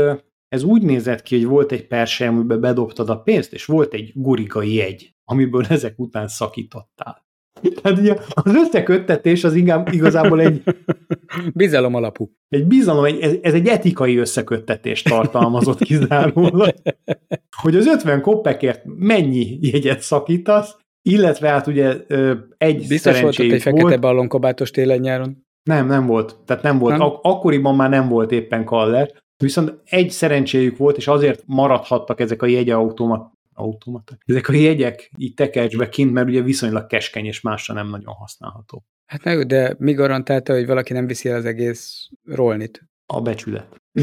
ez úgy nézett ki, hogy volt egy persely, amiben bedobtad a pénzt, és volt egy gurigai jegy, amiből ezek után szakítottál. Tehát ugye az összeköttetés az inkább, igazából egy, Bizalom alapú. egy bizalom, egy, ez, ez egy etikai összeköttetést tartalmazott kizárólag, hogy az 50 koppekért mennyi jegyet szakítasz, illetve hát ugye egy Biztos volt ott egy fekete volt, ballonkabátos télen-nyáron. Nem, nem volt. Tehát nem volt. Nem? Ak- akkoriban már nem volt éppen Kaller. Viszont egy szerencséjük volt, és azért maradhattak ezek a jegyautomat automaták. Ezek a jegyek így tekercsbe kint, mert ugye viszonylag keskeny, és másra nem nagyon használható. Hát na jó, de mi garantálta, hogy valaki nem viszi el az egész rolnit? A becsület.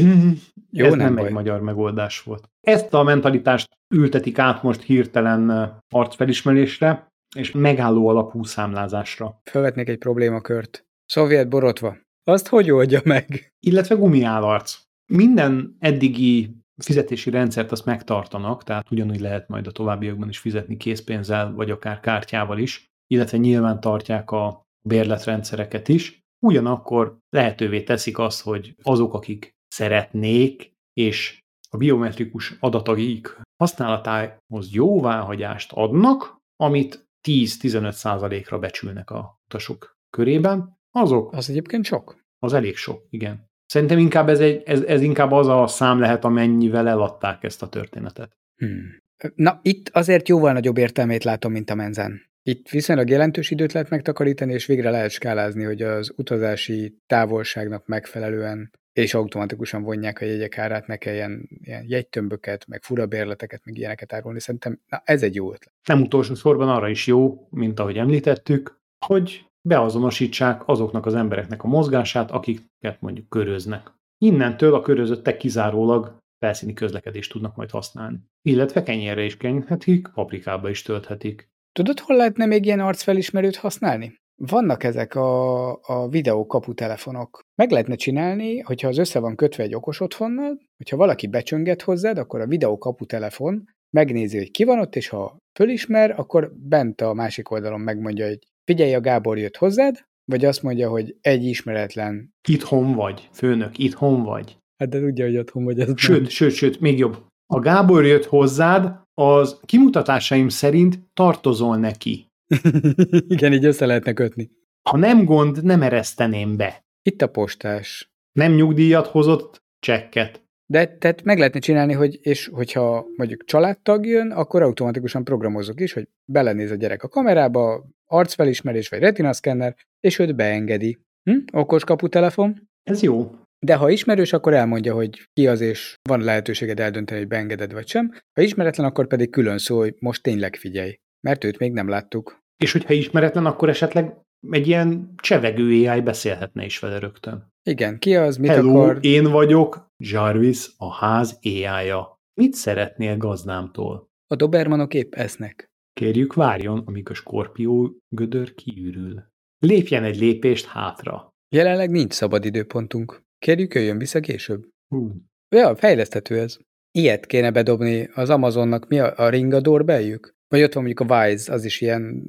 Jó, Ez nem nem, baj. egy magyar megoldás volt. Ezt a mentalitást ültetik át most hirtelen arcfelismerésre, és megálló alapú számlázásra. Felvetnék egy problémakört. Szovjet borotva. Azt hogy oldja meg? illetve gumiállarc. Minden eddigi fizetési rendszert azt megtartanak, tehát ugyanúgy lehet majd a továbbiakban is fizetni készpénzzel, vagy akár kártyával is, illetve nyilván tartják a bérletrendszereket is. Ugyanakkor lehetővé teszik azt, hogy azok, akik szeretnék, és a biometrikus adataik használatához jóváhagyást adnak, amit 10-15%-ra becsülnek a utasok körében, azok Az egyébként sok. az elég sok, igen. Szerintem inkább ez, egy, ez, ez inkább az a szám lehet, amennyivel eladták ezt a történetet. Hmm. Na, itt azért jóval nagyobb értelmét látom, mint a menzen. Itt viszonylag jelentős időt lehet megtakarítani, és végre lehet skálázni, hogy az utazási távolságnak megfelelően és automatikusan vonják a jegyek árát, ne kelljen ilyen jegytömböket, meg fura bérleteket, meg ilyeneket árulni. Szerintem na, ez egy jó ötlet. Nem utolsó sorban arra is jó, mint ahogy említettük, hogy beazonosítsák azoknak az embereknek a mozgását, akiket mondjuk köröznek. Innentől a körözöttek kizárólag felszíni közlekedést tudnak majd használni. Illetve kenyérre is kenyhetik, paprikába is tölthetik. Tudod, hol lehetne még ilyen arcfelismerőt használni? Vannak ezek a, a videó kaputelefonok. Meg lehetne csinálni, hogyha az össze van kötve egy okos otthonnal, hogyha valaki becsönget hozzád, akkor a videó kaputelefon megnézi, hogy ki van ott, és ha fölismer, akkor bent a másik oldalon megmondja, hogy figyelj, a Gábor jött hozzád, vagy azt mondja, hogy egy ismeretlen, Itthon vagy, főnök, itthon vagy. Hát de tudja, hogy otthon vagy. Ez Sőt, nem. sőt, sőt, még jobb. A Gábor jött hozzád, az kimutatásaim szerint tartozol neki. Igen, így össze lehetne kötni. Ha nem gond, nem ereszteném be. Itt a postás. Nem nyugdíjat hozott, csekket. De tehát meg lehetne csinálni, hogy és hogyha mondjuk családtag jön, akkor automatikusan programozok is, hogy belenéz a gyerek a kamerába, arcfelismerés vagy retinaszkenner, és őt beengedi. Hm? Okos kaputelefon. Ez jó. De ha ismerős, akkor elmondja, hogy ki az, és van lehetőséged eldönteni, hogy beengeded vagy sem. Ha ismeretlen, akkor pedig külön szól, hogy most tényleg figyelj. Mert őt még nem láttuk. És hogyha ismeretlen, akkor esetleg egy ilyen csevegő AI beszélhetne is vele rögtön. Igen, ki az, mit Hello, akar? én vagyok Jarvis, a ház AI-ja. Mit szeretnél gazdámtól? A dobermanok épp esznek. Kérjük várjon, amíg a skorpió gödör kiürül. Lépjen egy lépést hátra. Jelenleg nincs szabad időpontunk. Kérjük, jöjjön vissza később. Hú. Ja, fejleszthető ez. Ilyet kéne bedobni az Amazonnak, mi a, a Ring a doorbelljük? Vagy ott van mondjuk a Wise, az is ilyen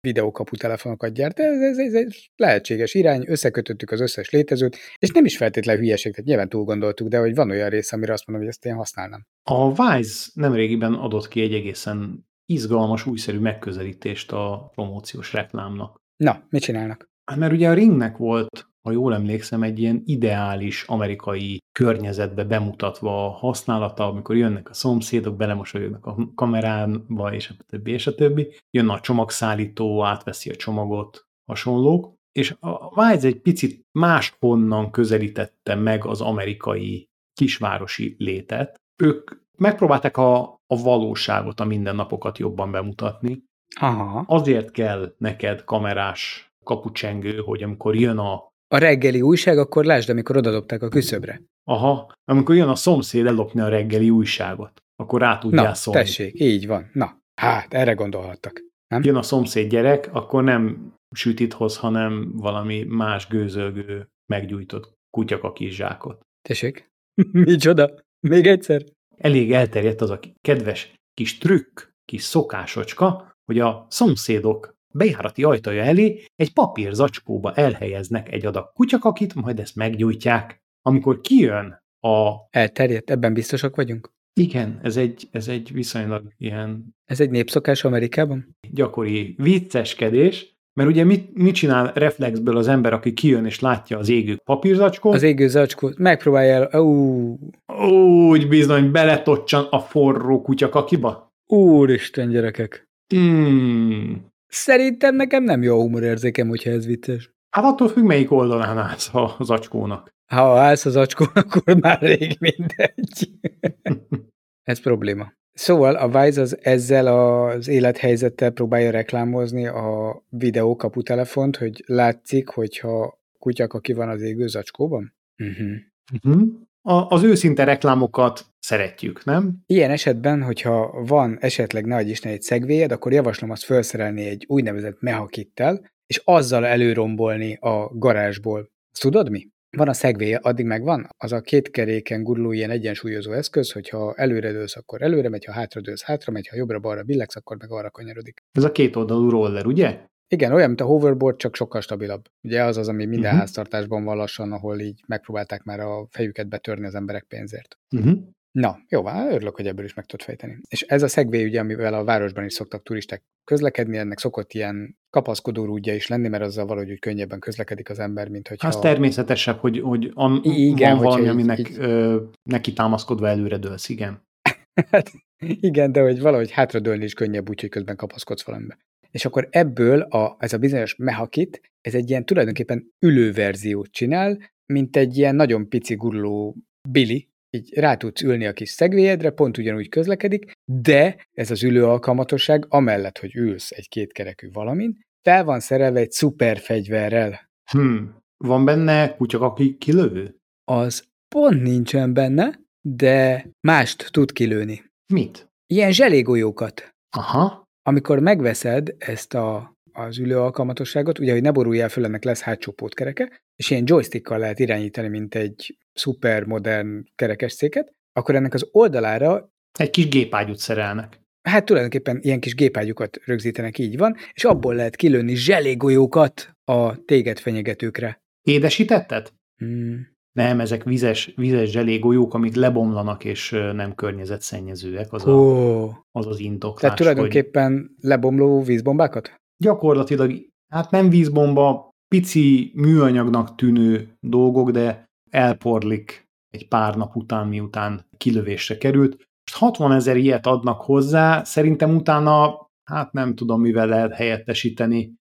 videókapu telefonokat gyárt. Ez, ez, ez egy lehetséges irány, összekötöttük az összes létezőt, és nem is feltétlenül hülyeség, tehát nyilván túl gondoltuk, de hogy van olyan rész, amire azt mondom, hogy ezt én használnám. A Wise nemrégiben adott ki egy egészen izgalmas, újszerű megközelítést a promóciós reklámnak. Na, mit csinálnak? Hát mert ugye a Ringnek volt, ha jól emlékszem, egy ilyen ideális amerikai környezetbe bemutatva a használata, amikor jönnek a szomszédok, belemosolyognak a kameránba, és a többi, és a többi. Jön a csomagszállító, átveszi a csomagot, hasonlók. És a Wise egy picit máshonnan közelítette meg az amerikai kisvárosi létet. Ők megpróbálták a, a valóságot, a mindennapokat jobban bemutatni. Aha. Azért kell neked kamerás kapucsengő, hogy amikor jön a A reggeli újság, akkor lásd, amikor odadobták a küszöbre. Aha, amikor jön a szomszéd ellopni a reggeli újságot, akkor rá tudjál Na, szólni. tessék, így van. Na, hát, erre gondolhattak. Nem? Jön a szomszéd gyerek, akkor nem sütit hoz, hanem valami más gőzölgő, meggyújtott kutyakakis zsákot. Tessék? Micsoda? Még egyszer? Elég elterjedt az a kedves kis trükk, kis szokásocska, hogy a szomszédok bejárati ajtaja elé egy papír zacskóba elhelyeznek egy adag kutyakakit, majd ezt meggyújtják. Amikor kijön a... Elterjedt, ebben biztosak vagyunk? Igen, ez egy, ez egy viszonylag ilyen Ez egy népszokás Amerikában? gyakori vicceskedés, mert ugye mit, mit csinál reflexből az ember, aki kijön és látja az égő papírzacskót? Az égő zacskót megpróbálja el, ú, Úgy bizony beletocsan a forró kutyakakiba. úristen gyerekek. Hmm. Szerintem nekem nem jó a humorérzékem, hogyha ez vicces. Hát attól függ, melyik oldalán állsz a zacskónak. Ha állsz az acskón, akkor már rég mindegy. ez probléma. Szóval a Wise az ezzel az élethelyzettel próbálja reklámozni a videó kaputelefont, hogy látszik, hogyha kutyák, aki van az égő zacskóban? Uh-huh. Uh-huh. A, az őszinte reklámokat szeretjük, nem? Ilyen esetben, hogyha van esetleg nagy Isten egy szegvélyed, akkor javaslom azt felszerelni egy úgynevezett mehakittel, és azzal előrombolni a garázsból. Azt tudod mi? Van a szegvély, addig megvan, az a két keréken guruló ilyen egyensúlyozó eszköz, hogyha előre dőlsz, akkor előre megy, ha hátra dőlsz, hátra megy, ha jobbra-balra billegsz, akkor meg arra kanyarodik. Ez a két oldalú roller, ugye? Igen, olyan, mint a hoverboard, csak sokkal stabilabb. Ugye az az, ami minden uh-huh. háztartásban van lassan, ahol így megpróbálták már a fejüket betörni az emberek pénzért. Uh-huh. Na, jó, örülök, hogy ebből is meg tudod fejteni. És ez a szegvély, ugye, amivel a városban is szoktak turisták közlekedni, ennek szokott ilyen kapaszkodó rúdja is lenni, mert azzal valahogy úgy könnyebben közlekedik az ember, mint hogyha... Az természetesebb, hogy, hogy an, Igen, van valami, így- aminek így- ö, neki támaszkodva előre dőlsz, igen. Hát, igen, de hogy valahogy hátradőlni is könnyebb úgy, hogy közben kapaszkodsz valamibe. És akkor ebből a, ez a bizonyos mehakit, ez egy ilyen tulajdonképpen ülőverziót csinál, mint egy ilyen nagyon pici guruló bili, így rá tudsz ülni a kis szegvélyedre, pont ugyanúgy közlekedik, de ez az ülő alkalmatosság, amellett, hogy ülsz egy kétkerekű valamin, fel van szerelve egy szuperfegyverrel. Hmm. Van benne kutyak, aki kilövő? Az pont nincsen benne, de mást tud kilőni. Mit? Ilyen zselégolyókat. Aha. Amikor megveszed ezt a, az ülő alkalmatosságot, ugye, hogy ne boruljál föl, ennek lesz hátsó pótkereke, és ilyen joystickkal lehet irányítani, mint egy szuper modern kerekesszéket, akkor ennek az oldalára, Egy kis gépágyút szerelnek. hát tulajdonképpen ilyen kis gépágyukat rögzítenek, így van, és abból lehet kilőni zselégolyókat a téged fenyegetőkre. Édesítetted? Hmm. Nem, ezek vizes, vizes zselégolyók, amik lebomlanak és nem környezetszennyezőek. Az a, az, az indoklás. tehát tulajdonképpen hogy... lebomló vízbombákat? Gyakorlatilag, hát nem vízbomba, pici műanyagnak tűnő dolgok, de elporlik egy pár nap után, miután kilövésre került. Most 60 ezer ilyet adnak hozzá, szerintem utána, hát nem tudom, mivel lehet helyettesíteni.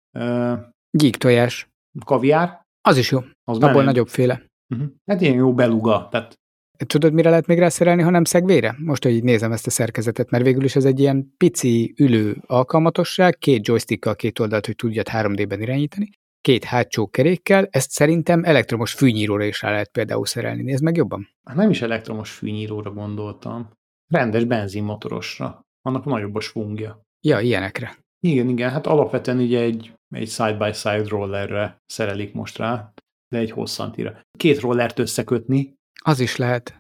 Gyík tojás. Kaviár. Az is jó. Az Abból nagyobb féle. Uh-huh. Hát ilyen jó beluga. Tehát... Tudod, mire lehet még rászerelni, ha nem szegvére? Most, hogy így nézem ezt a szerkezetet, mert végül is ez egy ilyen pici ülő alkalmatosság, két joystickkal két oldalt, hogy tudjad 3D-ben irányítani, két hátsó kerékkel, ezt szerintem elektromos fűnyíróra is rá lehet például szerelni. Nézd meg jobban. Hát nem is elektromos fűnyíróra gondoltam. Rendes benzinmotorosra. Annak nagyobb a svungja. Ja, ilyenekre. Igen, igen, hát alapvetően ugye egy, egy side-by-side rollerre szerelik most rá, de egy hosszantira. Két rollert összekötni. Az is lehet.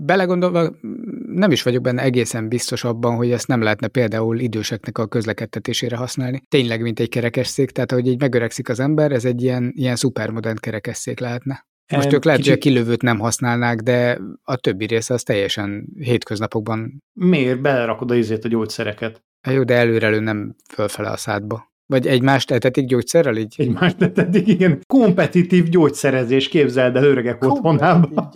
Belegondolva nem is vagyok benne egészen biztos abban, hogy ezt nem lehetne például időseknek a közlekedtetésére használni. Tényleg, mint egy kerekesszék, tehát ahogy így megöregszik az ember, ez egy ilyen, ilyen szupermodern kerekesszék lehetne. Most ők lehet, kicsit... hogy a kilövőt nem használnák, de a többi része az teljesen hétköznapokban. Miért? Belerakod a izét a gyógyszereket. Hát jó, de előrelő nem fölfele a szádba. Vagy egymást etetik gyógyszerrel így? Egymást etetik, igen. Kompetitív gyógyszerezés, képzeld el öregek otthonában.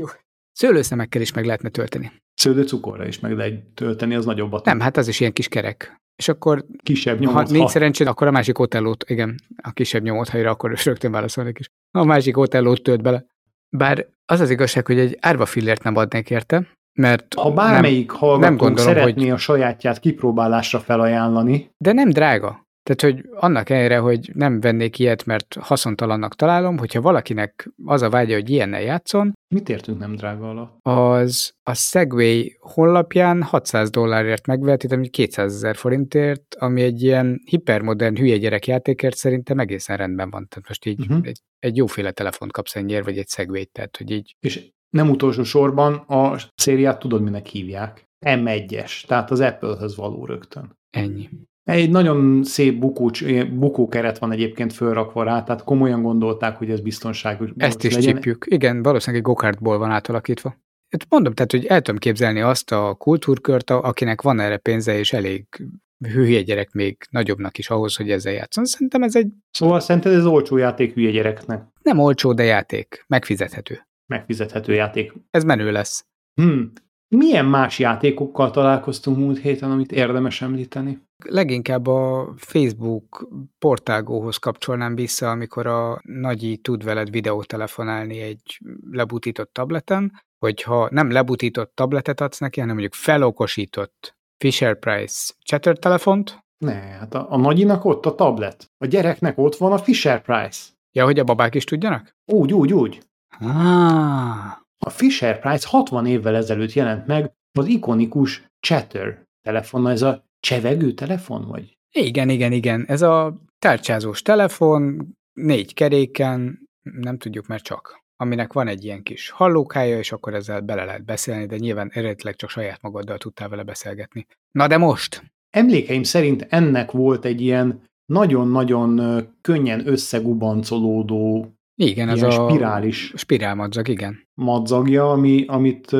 Szőlőszemekkel is meg lehetne tölteni. Szőlőcukorra is meg lehet tölteni, az nagyobb a Nem, hát az is ilyen kis kerek. És akkor, kisebb nyomot, ha nincs szerencséd, akkor a másik otellót, igen, a kisebb nyomot helyre, akkor rögtön válaszolnék is. A másik otellót tölt bele. Bár az az igazság, hogy egy árva fillért nem adnék érte, mert ha bármelyik nem, hallgatónk nem gondolom, szeretné hogy... a sajátját kipróbálásra felajánlani. De nem drága. Tehát, hogy annak ellenére, hogy nem vennék ilyet, mert haszontalannak találom, hogyha valakinek az a vágya, hogy ilyennel játszon. Mit értünk nem drága alatt? Az a Segway honlapján 600 dollárért megveheti, ami 200 ezer forintért, ami egy ilyen hipermodern hülye gyerek játékért szerintem egészen rendben van. Tehát most így uh-huh. egy, egy jóféle telefont kapsz ennyiért, vagy egy Segway-t, tehát hogy így. És nem utolsó sorban a szériát tudod, minek hívják. M1-es, tehát az Apple-höz való rögtön. Ennyi. Egy nagyon szép bukócs, bukókeret van egyébként fölrakva rá, tehát komolyan gondolták, hogy ez biztonságos Ezt is legyen. csípjük. Igen, valószínűleg egy gokartból van átalakítva. Hát mondom, tehát, hogy el tudom képzelni azt a kultúrkört, akinek van erre pénze, és elég hülye gyerek még nagyobbnak is ahhoz, hogy ezzel játszon. Szerintem ez egy... Szóval szerinted ez olcsó játék hülye gyereknek? Nem olcsó, de játék. Megfizethető. Megfizethető játék. Ez menő lesz. Hmm. Milyen más játékokkal találkoztunk múlt héten, amit érdemes említeni? Leginkább a Facebook portágóhoz kapcsolnám vissza, amikor a nagyi tud veled videótelefonálni egy lebutított tableten, hogyha nem lebutított tabletet adsz neki, hanem mondjuk felokosított Fisher-Price chatter telefont. Ne, hát a, a nagyinak ott a tablet. A gyereknek ott van a Fisher-Price. Ja, hogy a babák is tudjanak? Úgy, úgy, úgy. Ah. A Fisher-Price 60 évvel ezelőtt jelent meg az ikonikus Chatter telefon, ez a csevegő telefon, vagy? Igen, igen, igen. Ez a tárcsázós telefon, négy keréken, nem tudjuk, mert csak aminek van egy ilyen kis hallókája, és akkor ezzel bele lehet beszélni, de nyilván eredetileg csak saját magaddal tudtál vele beszélgetni. Na de most? Emlékeim szerint ennek volt egy ilyen nagyon-nagyon könnyen összegubancolódó igen, ez a spirális spirálmadzag, igen. Madzagja, ami, amit,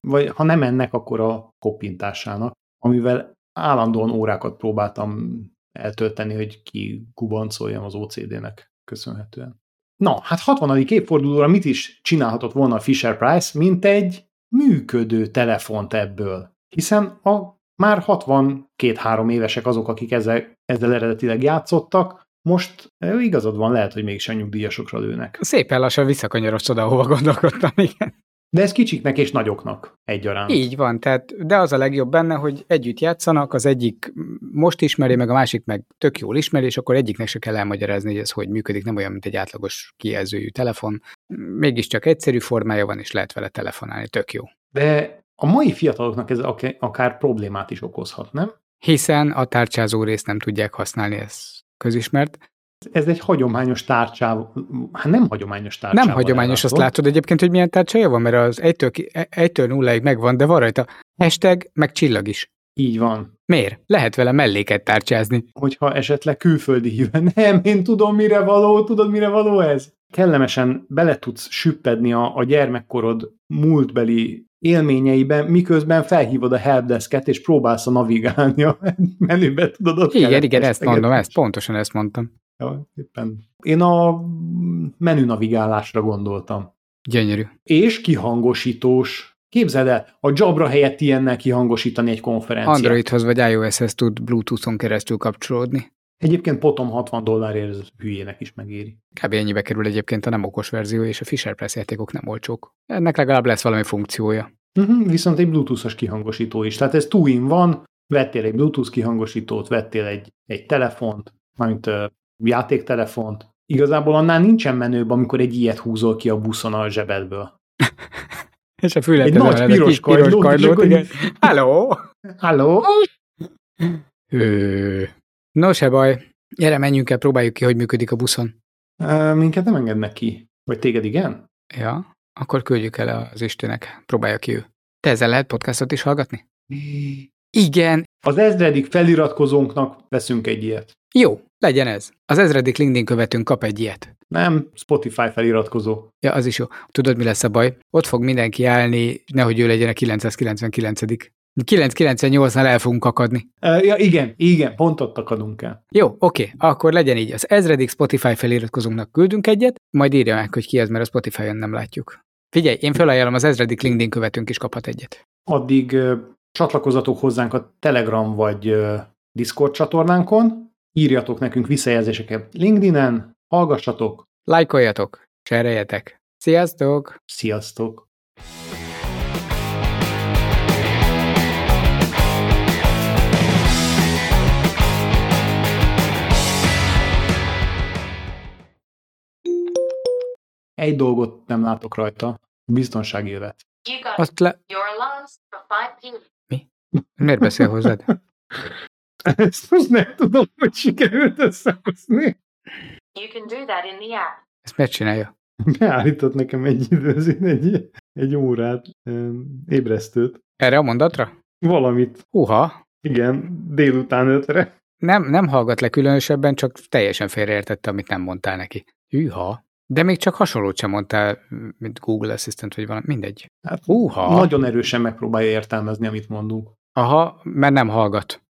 vagy ha nem ennek, akkor a koppintásának, amivel állandóan órákat próbáltam eltölteni, hogy ki gubancoljam az OCD-nek köszönhetően. Na, hát 60. évfordulóra mit is csinálhatott volna a Fisher Price, mint egy működő telefont ebből. Hiszen a már 62-3 évesek azok, akik ezzel, ezzel eredetileg játszottak, most igazad van, lehet, hogy mégis a nyugdíjasokra lőnek. Szépen lassan visszakanyarodsz oda, ahova gondolkodtam, igen. De ez kicsiknek és nagyoknak egyaránt. Így van, tehát, de az a legjobb benne, hogy együtt játszanak, az egyik most ismeri, meg a másik meg tök jól ismeri, és akkor egyiknek se kell elmagyarázni, hogy ez hogy működik, nem olyan, mint egy átlagos kijelzőjű telefon. Mégiscsak egyszerű formája van, és lehet vele telefonálni, tök jó. De a mai fiataloknak ez akár problémát is okozhat, nem? Hiszen a tárcsázó részt nem tudják használni, ez közismert. Ez egy hagyományos tárcsával, hát nem hagyományos tárcsával. Nem hagyományos, azt látod egyébként, hogy milyen tárcsája van, mert az 1-től, 1-től 0 megvan, de van rajta hashtag, meg csillag is. Így van. Miért? Lehet vele melléket tárcsázni. Hogyha esetleg külföldi híven. Nem, én tudom, mire való, tudod, mire való ez? kellemesen bele tudsz süppedni a, a gyermekkorod múltbeli élményeibe, miközben felhívod a helpdesket, és próbálsz a navigálni a menübe, tudod? Ott igen, igen, ezt mondom, ezt, pontosan ezt mondtam. Ja, éppen. Én a menü navigálásra gondoltam. Gyönyörű. És kihangosítós. Képzeld el, a Jabra helyett ilyennel kihangosítani egy konferenciát. Androidhoz vagy iOS-hez tud Bluetooth-on keresztül kapcsolódni. Egyébként potom 60 dollárért ez hülyének is megéri. Kb. ennyibe kerül egyébként a nem okos verzió, és a Fisher Press játékok nem olcsók. Ennek legalább lesz valami funkciója. Uh-huh, viszont egy Bluetooth-os kihangosító is. Tehát ez two van, vettél egy Bluetooth kihangosítót, vettél egy, egy telefont, mint uh, játéktelefont. Igazából annál nincsen menőbb, amikor egy ilyet húzol ki a buszon a zsebedből. és a fület egy nagy piros, piros kardlót, kardlót igen. Hello! Hello! No, se baj. Gyere, menjünk el, próbáljuk ki, hogy működik a buszon. Uh, minket nem engednek ki. Vagy téged igen? Ja, akkor küldjük el az Istenek. Próbálja ki ő. Te ezzel lehet podcastot is hallgatni? Igen. Az ezredik feliratkozónknak veszünk egy ilyet. Jó, legyen ez. Az ezredik LinkedIn követünk kap egy ilyet. Nem, Spotify feliratkozó. Ja, az is jó. Tudod, mi lesz a baj? Ott fog mindenki állni, nehogy ő legyen a 999 998-nál el fogunk akadni. Uh, ja, igen, igen, pont ott akadunk el. Jó, oké, akkor legyen így. Az ezredik Spotify feliratkozónknak küldünk egyet, majd írja meg, hogy ki ez, mert a Spotify-on nem látjuk. Figyelj, én felajánlom, az ezredik LinkedIn követünk is kaphat egyet. Addig uh, csatlakozatok hozzánk a Telegram vagy uh, Discord csatornánkon, írjatok nekünk visszajelzéseket LinkedIn-en, hallgassatok, lájkoljatok, cseréljetek. Sziasztok! Sziasztok! Egy dolgot nem látok rajta, biztonsági jövet. Azt le... Mi? Miért beszél hozzád? Ezt most nem tudom, hogy sikerült összehozni. You can do that in the app. Ezt megcsinálja. Beállított nekem egy időzén egy, egy órát, ébresztőt. Erre a mondatra? Valamit. Uha. Igen, délután ötre. Nem, nem hallgat le különösebben, csak teljesen félreértette, amit nem mondtál neki. Hűha. De még csak hasonlót sem mondtál, mint Google Assistant, vagy valami, mindegy. Hát, Uha. Nagyon erősen megpróbálja értelmezni, amit mondunk. Aha, mert nem hallgat.